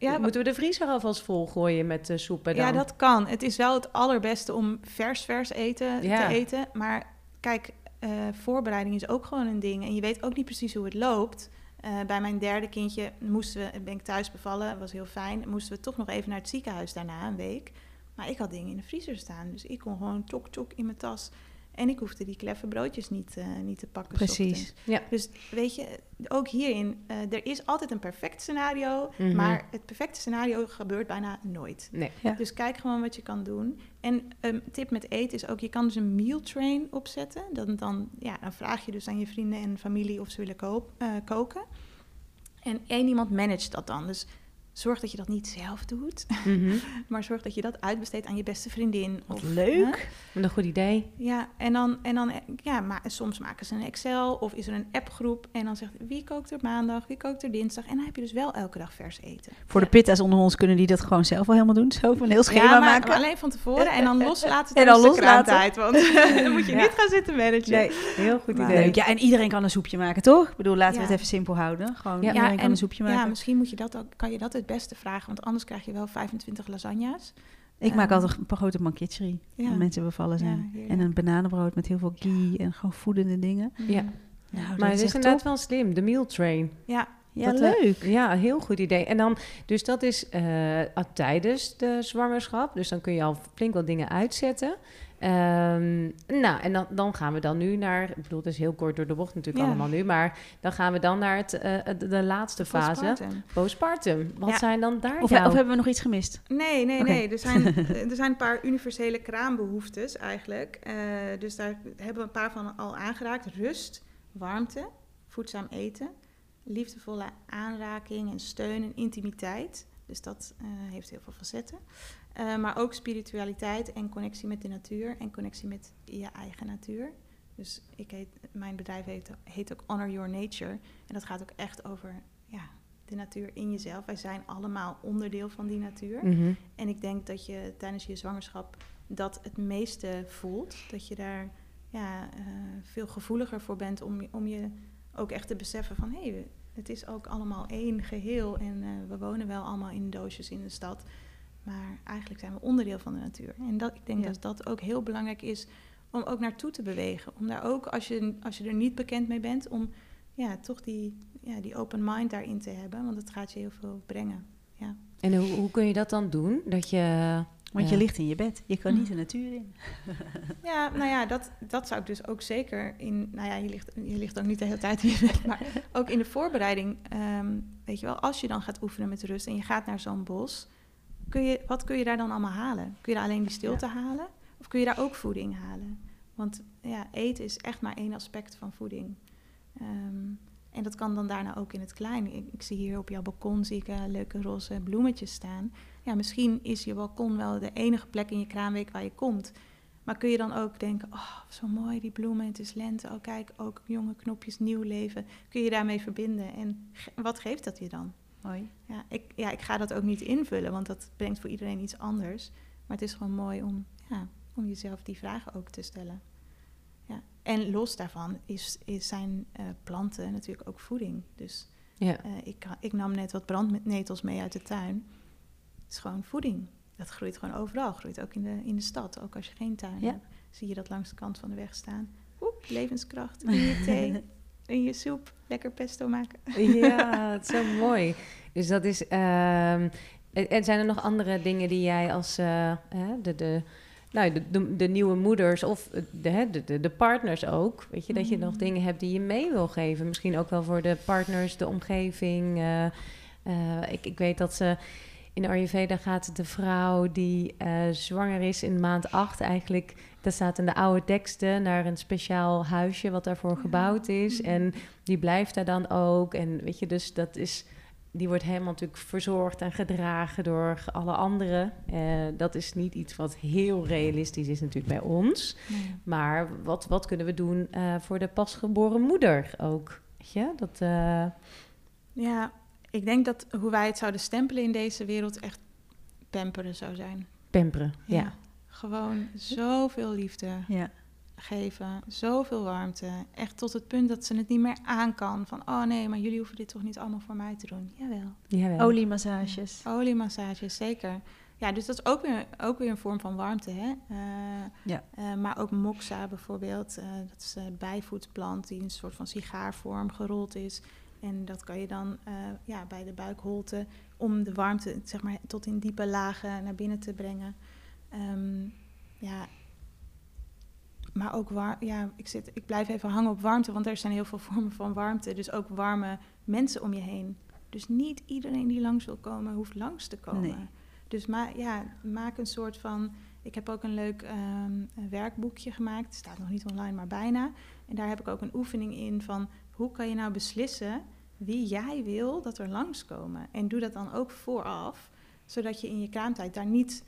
[SPEAKER 3] Ja,
[SPEAKER 2] moeten we de vriezer alvast vol gooien met eh, soepen dan?
[SPEAKER 3] Ja, dat kan. Het is wel het allerbeste om vers vers eten
[SPEAKER 2] Ja.
[SPEAKER 3] te eten. Maar kijk, eh, voorbereiding is ook gewoon een ding. En je weet ook niet precies hoe het loopt. Eh, bij mijn derde kindje moesten we, ben ik thuis bevallen, was heel fijn. Moesten we toch nog even naar het ziekenhuis daarna, een week. Maar ik had dingen in de vriezer staan. Dus ik kon gewoon tok tok in mijn tas. En ik hoefde die kleffe broodjes niet, eh, niet te pakken.
[SPEAKER 4] Precies.
[SPEAKER 2] Ja.
[SPEAKER 3] Dus weet je, ook hierin, eh, er is altijd een perfect scenario.
[SPEAKER 2] Mhm.
[SPEAKER 3] Maar het perfecte scenario gebeurt bijna nooit.
[SPEAKER 2] Nee.
[SPEAKER 4] Ja.
[SPEAKER 3] Dus kijk gewoon wat je kan doen. En een tip met eten is ook, je kan dus een meal train opzetten. Dan, dan, ja, dan vraag je dus aan je vrienden en familie of ze willen koop, eh, koken. En één iemand managt dat dan. Dus zorg dat je dat niet zelf doet.
[SPEAKER 2] Mhm.
[SPEAKER 3] Maar zorg dat je dat uitbesteedt aan je beste vriendin.
[SPEAKER 4] Wat
[SPEAKER 3] of,
[SPEAKER 4] leuk.
[SPEAKER 2] Wat een goed idee.
[SPEAKER 3] Ja, en dan, en dan ja, maar soms maken ze een Excel of is er een appgroep. En dan zegt wie kookt er maandag, wie kookt er dinsdag. En dan heb je dus wel elke dag vers eten.
[SPEAKER 4] Voor de pitta's onder ons kunnen die dat gewoon zelf wel helemaal doen. Zo van een heel schema
[SPEAKER 3] ja, maar
[SPEAKER 4] maken.
[SPEAKER 3] alleen van tevoren en dan loslaten
[SPEAKER 4] En dan loslaten.
[SPEAKER 3] kraamtijd. Want dan moet je
[SPEAKER 4] Ja.
[SPEAKER 3] niet gaan zitten managen.
[SPEAKER 4] Nee,
[SPEAKER 2] Heel goed
[SPEAKER 3] Maar-
[SPEAKER 2] idee.
[SPEAKER 4] Leuk. Ja, en iedereen kan een soepje maken, toch? Ik bedoel, laten we het even simpel houden. Gewoon
[SPEAKER 2] Ja.
[SPEAKER 4] iedereen kan
[SPEAKER 3] en-
[SPEAKER 4] een soepje maken.
[SPEAKER 3] Ja, misschien moet je dat ook, kan je dat het beste vragen, want anders krijg je wel 25 lasagna's.
[SPEAKER 4] ik maak
[SPEAKER 3] Ehm,
[SPEAKER 4] altijd een grote banketcherie.
[SPEAKER 3] Ja.
[SPEAKER 4] Als mensen bevallen zijn. en een bananenbrood met heel veel ghee en gewoon voedende dingen.
[SPEAKER 2] Ja.
[SPEAKER 4] Nou,
[SPEAKER 2] maar het is inderdaad
[SPEAKER 4] top.
[SPEAKER 2] wel slim, de meal train.
[SPEAKER 3] Ja,
[SPEAKER 4] Ja,
[SPEAKER 2] Dat,
[SPEAKER 4] leuk.
[SPEAKER 2] Ja, een heel goed idee. En dan, dus dat is eh, tijdens de zwangerschap. Dus dan kun je al flink wat dingen uitzetten. Ehm, nou, en dan, dan gaan we dan nu naar, ik bedoel, het is heel kort door de bocht natuurlijk
[SPEAKER 3] Ja.
[SPEAKER 2] allemaal nu, maar dan gaan we dan naar het, eh, de, de laatste fase,
[SPEAKER 3] postpartum.
[SPEAKER 2] postpartum. Wat
[SPEAKER 3] Ja.
[SPEAKER 2] zijn dan daar
[SPEAKER 4] Of, of hebben we nog iets gemist?
[SPEAKER 3] Nee, nee, nee. Er zijn, er zijn een paar universele kraambehoeftes eigenlijk. Eh, dus daar hebben we een paar van al aangeraakt. Rust, warmte, voedzaam eten, liefdevolle aanraking en steun en intimiteit. Dus dat eh, heeft heel veel facetten. Eh, maar ook spiritualiteit en connectie met de natuur en connectie met je eigen natuur. Dus ik heet, mijn bedrijf heet, heet ook Honor Your Nature. En dat gaat ook echt over ja, de natuur in jezelf. Wij zijn allemaal onderdeel van die natuur.
[SPEAKER 2] Mhm.
[SPEAKER 3] En ik denk dat je tijdens je zwangerschap dat het meeste voelt. Dat je daar ja, eh, veel gevoeliger voor bent om, om je ook echt te beseffen van... hé, hey, het is ook allemaal één geheel en eh, we wonen wel allemaal in doosjes in de stad... maar eigenlijk zijn we onderdeel van de natuur. En dat, ik denk
[SPEAKER 4] Ja.
[SPEAKER 3] dat dat ook heel belangrijk is om ook naartoe te bewegen. Om daar ook, als je, als je er niet bekend mee bent, om ja, toch die, ja, die open mind daarin te hebben. Want het gaat je heel veel brengen.
[SPEAKER 2] En hoe, hoe kun je dat dan doen? Dat je...
[SPEAKER 4] Want je ligt in je bed. Je kan niet de natuur in.
[SPEAKER 3] Ja, nou ja, dat, dat zou ik dus ook zeker in. Nou ja, je ligt, je ligt ook niet de hele tijd in je bed, maar ook in de voorbereiding. ehm, weet je wel, als je dan gaat oefenen met rust en je gaat naar zo'n bos, kun je, wat kun je daar dan allemaal halen? Kun je daar alleen die stilte halen? Of kun je daar ook voeding halen? Want ja, eten is echt maar één aspect van voeding. Ehm, en dat kan dan daarna ook in het klein. Ik, ik zie hier op jouw balkon zie ik, eh, leuke roze bloemetjes staan. Ja, misschien is je balkon wel de enige plek in je kraamweek waar je komt. Maar kun je dan ook denken, oh, zo mooi die bloemen, het is lente. Oh, kijk, ook jonge knopjes, nieuw leven. Kun je daarmee verbinden? En ge- wat geeft dat je dan?
[SPEAKER 4] Mooi.
[SPEAKER 3] Ja ik, ja, ik ga dat ook niet invullen, want dat brengt voor iedereen iets anders. Maar het is gewoon mooi om, ja, om jezelf die vragen ook te stellen. Ja. En los daarvan is, is zijn eh, planten natuurlijk ook voeding. Dus
[SPEAKER 2] Ja.
[SPEAKER 3] eh, ik, ik nam net wat brandnetels mee uit de tuin. Het is gewoon voeding. Dat groeit gewoon overal. Groeit ook in de, in de stad. Ook als je geen tuin
[SPEAKER 4] Ja.
[SPEAKER 3] hebt, zie je dat langs de kant van de weg staan. Oep, levenskracht in je thee, in je soep. Lekker pesto maken.
[SPEAKER 2] Ja, het is zo mooi. Dus dat is. ehm, en zijn er nog andere dingen die jij als eh, de, de, nou, de, de, de nieuwe moeders of de, hè, de, de, de partners ook, weet je, dat je nog
[SPEAKER 3] Mm.
[SPEAKER 2] dingen hebt die je mee wil geven? Misschien ook wel voor de partners, de omgeving. eh, eh, ik, ik weet dat ze. In Ayurveda gaat de vrouw die eh, zwanger is in maand 8 eigenlijk, dat staat in de oude teksten, naar een speciaal huisje wat daarvoor gebouwd is.
[SPEAKER 3] Mhm.
[SPEAKER 2] En die blijft daar dan ook. En weet je, dus dat is, die wordt helemaal natuurlijk verzorgd en gedragen door alle anderen. Eh, dat is niet iets wat heel realistisch is natuurlijk bij ons. Maar wat, wat kunnen we doen eh, voor de pasgeboren moeder ook? Weet je, dat...
[SPEAKER 3] Ja, ik denk dat hoe wij het zouden stempelen in deze wereld echt pamperen zou zijn.
[SPEAKER 2] pamperen, ja.
[SPEAKER 3] Gewoon zoveel liefde
[SPEAKER 4] Ja.
[SPEAKER 3] geven, zoveel warmte. Echt tot het punt dat ze het niet meer aan kan. Van, oh nee, maar jullie hoeven dit toch niet allemaal voor mij te doen? Jawel.
[SPEAKER 2] Jawel.
[SPEAKER 4] Oliemassages.
[SPEAKER 3] Oliemassage, zeker. Ja, dus dat is ook weer, ook weer een vorm van warmte, hè? Eh,
[SPEAKER 4] Ja.
[SPEAKER 3] eh, maar ook moxa bijvoorbeeld, eh, dat is een bijvoedsplant die in een soort van sigaarvorm gerold is. En dat kan je dan eh, ja, bij de buikholte om de warmte zeg maar, tot in diepe lagen naar binnen te brengen. Ehm, ja, maar ook war ja, ik, zit, ik blijf even hangen op warmte, want er zijn heel veel vormen van warmte. Dus ook warme mensen om je heen. Dus niet iedereen die langs wil komen, hoeft langs te komen.
[SPEAKER 4] Nee.
[SPEAKER 3] Dus ma ja, maak een soort van. Ik heb ook een leuk ehm, werkboekje gemaakt. Het staat nog niet online, maar bijna. En daar heb ik ook een oefening in van hoe kan je nou beslissen wie jij wil dat er langskomen. En doe dat dan ook vooraf, zodat je in je kraamtijd daar niet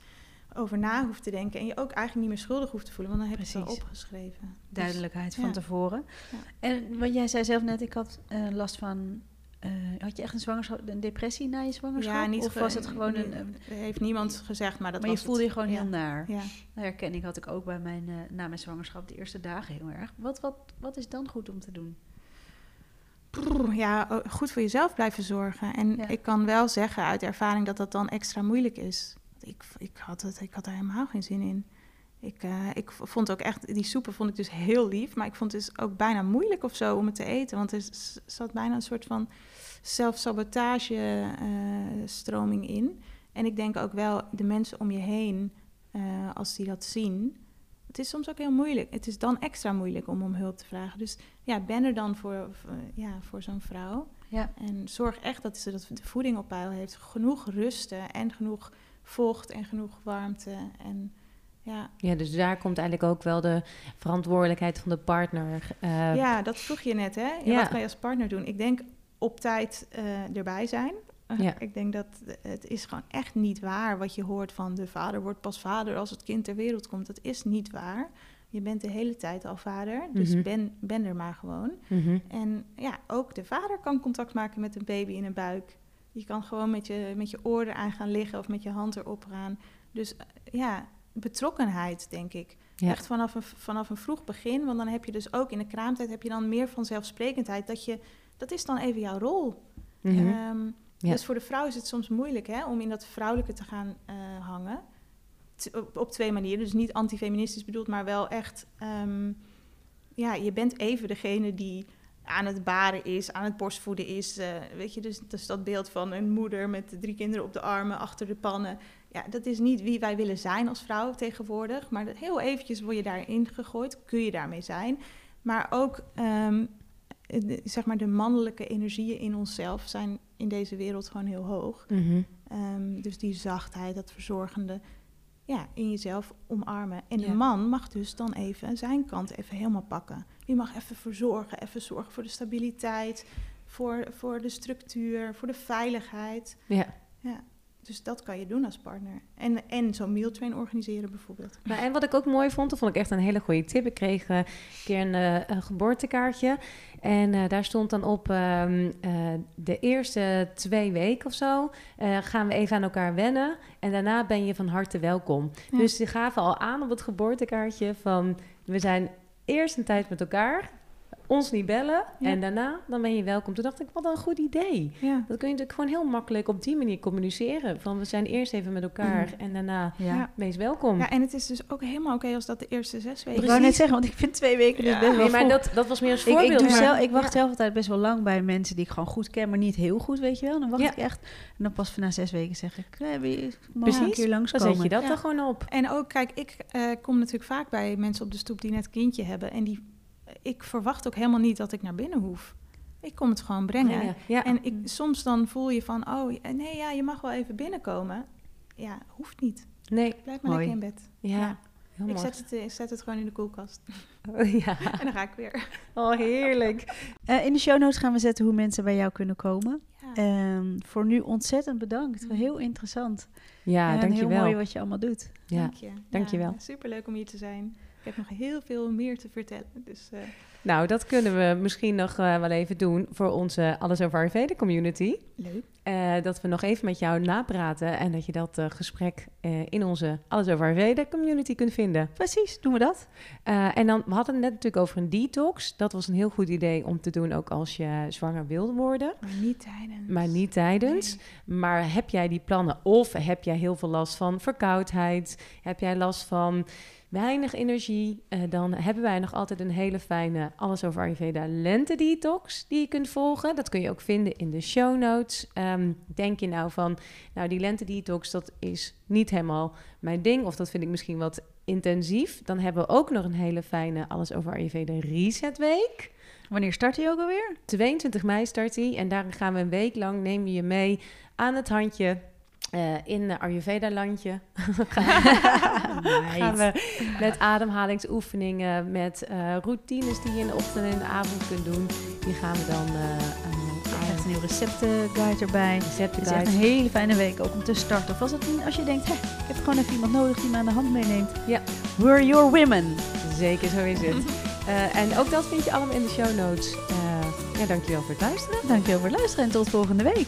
[SPEAKER 3] over na hoeft te denken. En je ook eigenlijk niet meer schuldig hoeft te voelen, want dan heb je het al opgeschreven. Dus-
[SPEAKER 4] Duidelijkheid van
[SPEAKER 3] ja.
[SPEAKER 4] tevoren.
[SPEAKER 3] Ja.
[SPEAKER 4] En wat jij zei zelf net, ik had eh, last van... eh, had je echt een zwangerschap, een depressie na je zwangerschap?
[SPEAKER 3] ja, niet
[SPEAKER 4] of was het gewoon een...
[SPEAKER 3] heeft niemand gezegd, maar dat
[SPEAKER 4] maar je voelde je gewoon
[SPEAKER 3] Ja.
[SPEAKER 4] heel naar.
[SPEAKER 3] Ja.
[SPEAKER 4] Nou, herkenning had ik ook bij mijn, eh, na mijn zwangerschap de eerste dagen heel erg. Wat, wat, wat is dan goed om te doen?
[SPEAKER 3] Ja, o- goed voor jezelf blijven zorgen. En
[SPEAKER 4] Ja.
[SPEAKER 3] ik kan wel zeggen uit ervaring dat dat dan extra moeilijk is. Ik, ik, had, het, ik had daar helemaal geen zin in. Ik, eh, ik vond ook echt, die soepen vond ik dus heel lief. Maar ik vond het dus ook bijna moeilijk of zo om het te eten. Want er zat bijna een soort van zelfsabotage eh, stroming in. En ik denk ook wel, de mensen om je heen, eh, als die dat zien... Het is soms ook heel moeilijk. Het is dan extra moeilijk om om hulp te vragen. Dus ja, ben er dan voor, voor, ja, voor zo'n vrouw.
[SPEAKER 4] Ja.
[SPEAKER 3] En zorg echt dat ze dat de voeding op peil heeft. Genoeg rusten en genoeg vocht en genoeg warmte. En ja,
[SPEAKER 2] Ja, dus daar komt eigenlijk ook wel de verantwoordelijkheid van de partner. eh,
[SPEAKER 3] ja dat vroeg je net, hè? Ja,
[SPEAKER 2] Ja.
[SPEAKER 3] Wat kan je als partner doen? Ik denk op tijd eh, erbij zijn.
[SPEAKER 2] Ja.
[SPEAKER 3] Ik denk dat het is gewoon echt niet waar wat je hoort van de vader wordt pas vader als het kind ter wereld komt. Dat is niet waar. Je bent de hele tijd al vader, dus
[SPEAKER 2] Mhm.
[SPEAKER 3] ben, ben er maar gewoon.
[SPEAKER 2] Mhm.
[SPEAKER 3] En ja, ook de vader kan contact maken met een baby in een buik. Je kan gewoon met je, met je oor eraan gaan liggen of met je hand erop gaan. Dus eh, ja, betrokkenheid, denk ik.
[SPEAKER 2] Ja.
[SPEAKER 3] Echt vanaf een, vanaf een vroeg begin. Want dan heb je dus ook in de kraamtijd heb je dan meer vanzelfsprekendheid. Dat, je, dat is dan even jouw rol. Ehm, Dus voor de vrouw is het soms moeilijk hè, om in dat vrouwelijke te gaan eh, hangen. Op, twee manieren. Dus niet antifeministisch bedoeld, maar wel echt... ehm, ja, je bent even degene die aan het baren is, aan het borstvoeden is. eh, weet je, dus, dus dat beeld van een moeder met drie kinderen op de armen, achter de pannen. Ja, dat is niet wie wij willen zijn als vrouw tegenwoordig. Maar heel eventjes word je daarin gegooid, kun je daarmee zijn. Maar ook, ehm, de- zeg maar, de mannelijke energieën in onszelf zijn in deze wereld gewoon heel hoog.
[SPEAKER 2] Mhm.
[SPEAKER 3] Ehm, dus die zachtheid, dat verzorgende, ja, in jezelf omarmen. En
[SPEAKER 2] Ja.
[SPEAKER 3] de man mag dus dan even zijn kant even helemaal pakken. Die mag even verzorgen, even zorgen voor de stabiliteit, voor, voor de structuur, voor de veiligheid.
[SPEAKER 2] Ja.
[SPEAKER 3] Ja, dus dat kan je doen als partner. En, en zo'n mealtrain organiseren bijvoorbeeld.
[SPEAKER 2] Maar en wat ik ook mooi vond, dat vond ik echt een hele goede tip. Ik kreeg eh, een keer een, eh, een geboortekaartje. En eh, daar stond dan op ehm, eh, de eerste twee weken of zo... gaan we even aan elkaar wennen. En daarna ben je van harte welkom.
[SPEAKER 3] Ja.
[SPEAKER 2] Dus die gaven al aan op het geboortekaartje van... we zijn eerst een tijd met elkaar, ons niet bellen...
[SPEAKER 3] Ja.
[SPEAKER 2] en daarna dan ben je welkom. Toen dacht ik, wat een goed idee.
[SPEAKER 3] Ja.
[SPEAKER 2] Dat kun je natuurlijk gewoon heel makkelijk op die manier communiceren. Van we zijn eerst even met elkaar en daarna
[SPEAKER 4] Ja.
[SPEAKER 2] Wees welkom.
[SPEAKER 3] ja, en het is dus ook helemaal oké als dat de eerste zes weken
[SPEAKER 4] Ik wou net zeggen, want ik vind twee weken dus best wel
[SPEAKER 2] Nee, maar dat, dat was meer als
[SPEAKER 4] Ik,
[SPEAKER 2] voorbeeld.
[SPEAKER 4] ik, doe
[SPEAKER 2] maar-
[SPEAKER 4] zelf, ik wacht
[SPEAKER 2] Ja.
[SPEAKER 4] zelf altijd best wel lang bij mensen die ik gewoon goed ken, maar niet heel goed, weet je wel. Dan wacht
[SPEAKER 2] Ja.
[SPEAKER 4] ik echt. En dan pas na zes weken zeg ik, eh, mag een
[SPEAKER 2] Precies,
[SPEAKER 4] keer
[SPEAKER 2] Dan
[SPEAKER 4] langskomen.
[SPEAKER 2] zet je dat
[SPEAKER 3] Ja.
[SPEAKER 2] er gewoon op.
[SPEAKER 3] En ook, kijk, ik eh, kom natuurlijk vaak bij mensen op de stoep die net een kindje hebben. En die, ik verwacht ook helemaal niet dat ik naar binnen hoef. Ik kom het gewoon brengen.
[SPEAKER 2] Ja, ja.
[SPEAKER 3] En ik, soms dan voel je van, oh nee, ja, je mag wel even binnenkomen. Ja, hoeft niet.
[SPEAKER 2] Nee,
[SPEAKER 3] Blijf maar
[SPEAKER 4] Mooi.
[SPEAKER 3] lekker in bed.
[SPEAKER 2] ja.
[SPEAKER 3] Ja.
[SPEAKER 2] Heel
[SPEAKER 3] Ik zet het, eh, zet het gewoon in de koelkast.
[SPEAKER 2] ja.
[SPEAKER 3] En dan ga ik weer.
[SPEAKER 2] Oh, heerlijk.
[SPEAKER 4] Eh, in de show notes gaan we zetten hoe mensen bij jou kunnen komen.
[SPEAKER 3] Ja.
[SPEAKER 4] Ehm, voor nu ontzettend bedankt. Heel interessant.
[SPEAKER 2] Ja,
[SPEAKER 4] en heel mooi wat je allemaal doet.
[SPEAKER 2] Ja.
[SPEAKER 3] Dank je.
[SPEAKER 2] dankjewel.
[SPEAKER 3] Ja, superleuk om hier te zijn. Ik heb nog heel veel meer te vertellen. Dus eh,
[SPEAKER 2] Nou, dat kunnen we misschien nog eh, wel even doen voor onze Alles Over Ayurveda community.
[SPEAKER 3] leuk.
[SPEAKER 2] Eh, dat we nog even met jou napraten en dat je dat gesprek in onze Alles Over Ayurveda community kunt vinden.
[SPEAKER 4] Precies, doen we dat?
[SPEAKER 2] En dan, we hadden het net natuurlijk over een detox. Dat was een heel goed idee om te doen ook als je zwanger wilde worden.
[SPEAKER 3] Maar niet tijdens.
[SPEAKER 2] Maar niet tijdens.
[SPEAKER 3] Nee.
[SPEAKER 2] Maar heb jij die plannen? Of heb jij heel veel last van verkoudheid? Heb jij last van weinig energie? Eh, dan hebben wij nog altijd een hele fijne Alles over Ayurveda lente detox die je kunt volgen. Dat kun je ook vinden in de show notes. Ehm, denk je nou van, nou die lente detox dat is niet helemaal mijn ding. Of dat vind ik misschien wat intensief. Dan hebben we ook nog een hele fijne Alles over Ayurveda reset week.
[SPEAKER 4] Wanneer start hij ook alweer?
[SPEAKER 2] 22 mei start die. En daar gaan we een week lang, nemen we je mee aan het handje eh, in de Ayurveda-landje. gaan we met ademhalingsoefeningen, met eh, routines die je in de ochtend en in de avond kunt doen. Die gaan we dan
[SPEAKER 4] Er echt een heel receptenguide erbij. Het
[SPEAKER 2] recepten
[SPEAKER 4] is echt een hele fijne week ook om te starten. Of als, het, als je denkt, ik heb gewoon even iemand nodig die me aan de hand meeneemt.
[SPEAKER 2] Ja.
[SPEAKER 4] We're your women.
[SPEAKER 2] Zeker, zo is het. En ook dat vind je allemaal in de show notes. Ja, dankjewel voor het luisteren.
[SPEAKER 4] Dankjewel voor het luisteren en tot volgende week.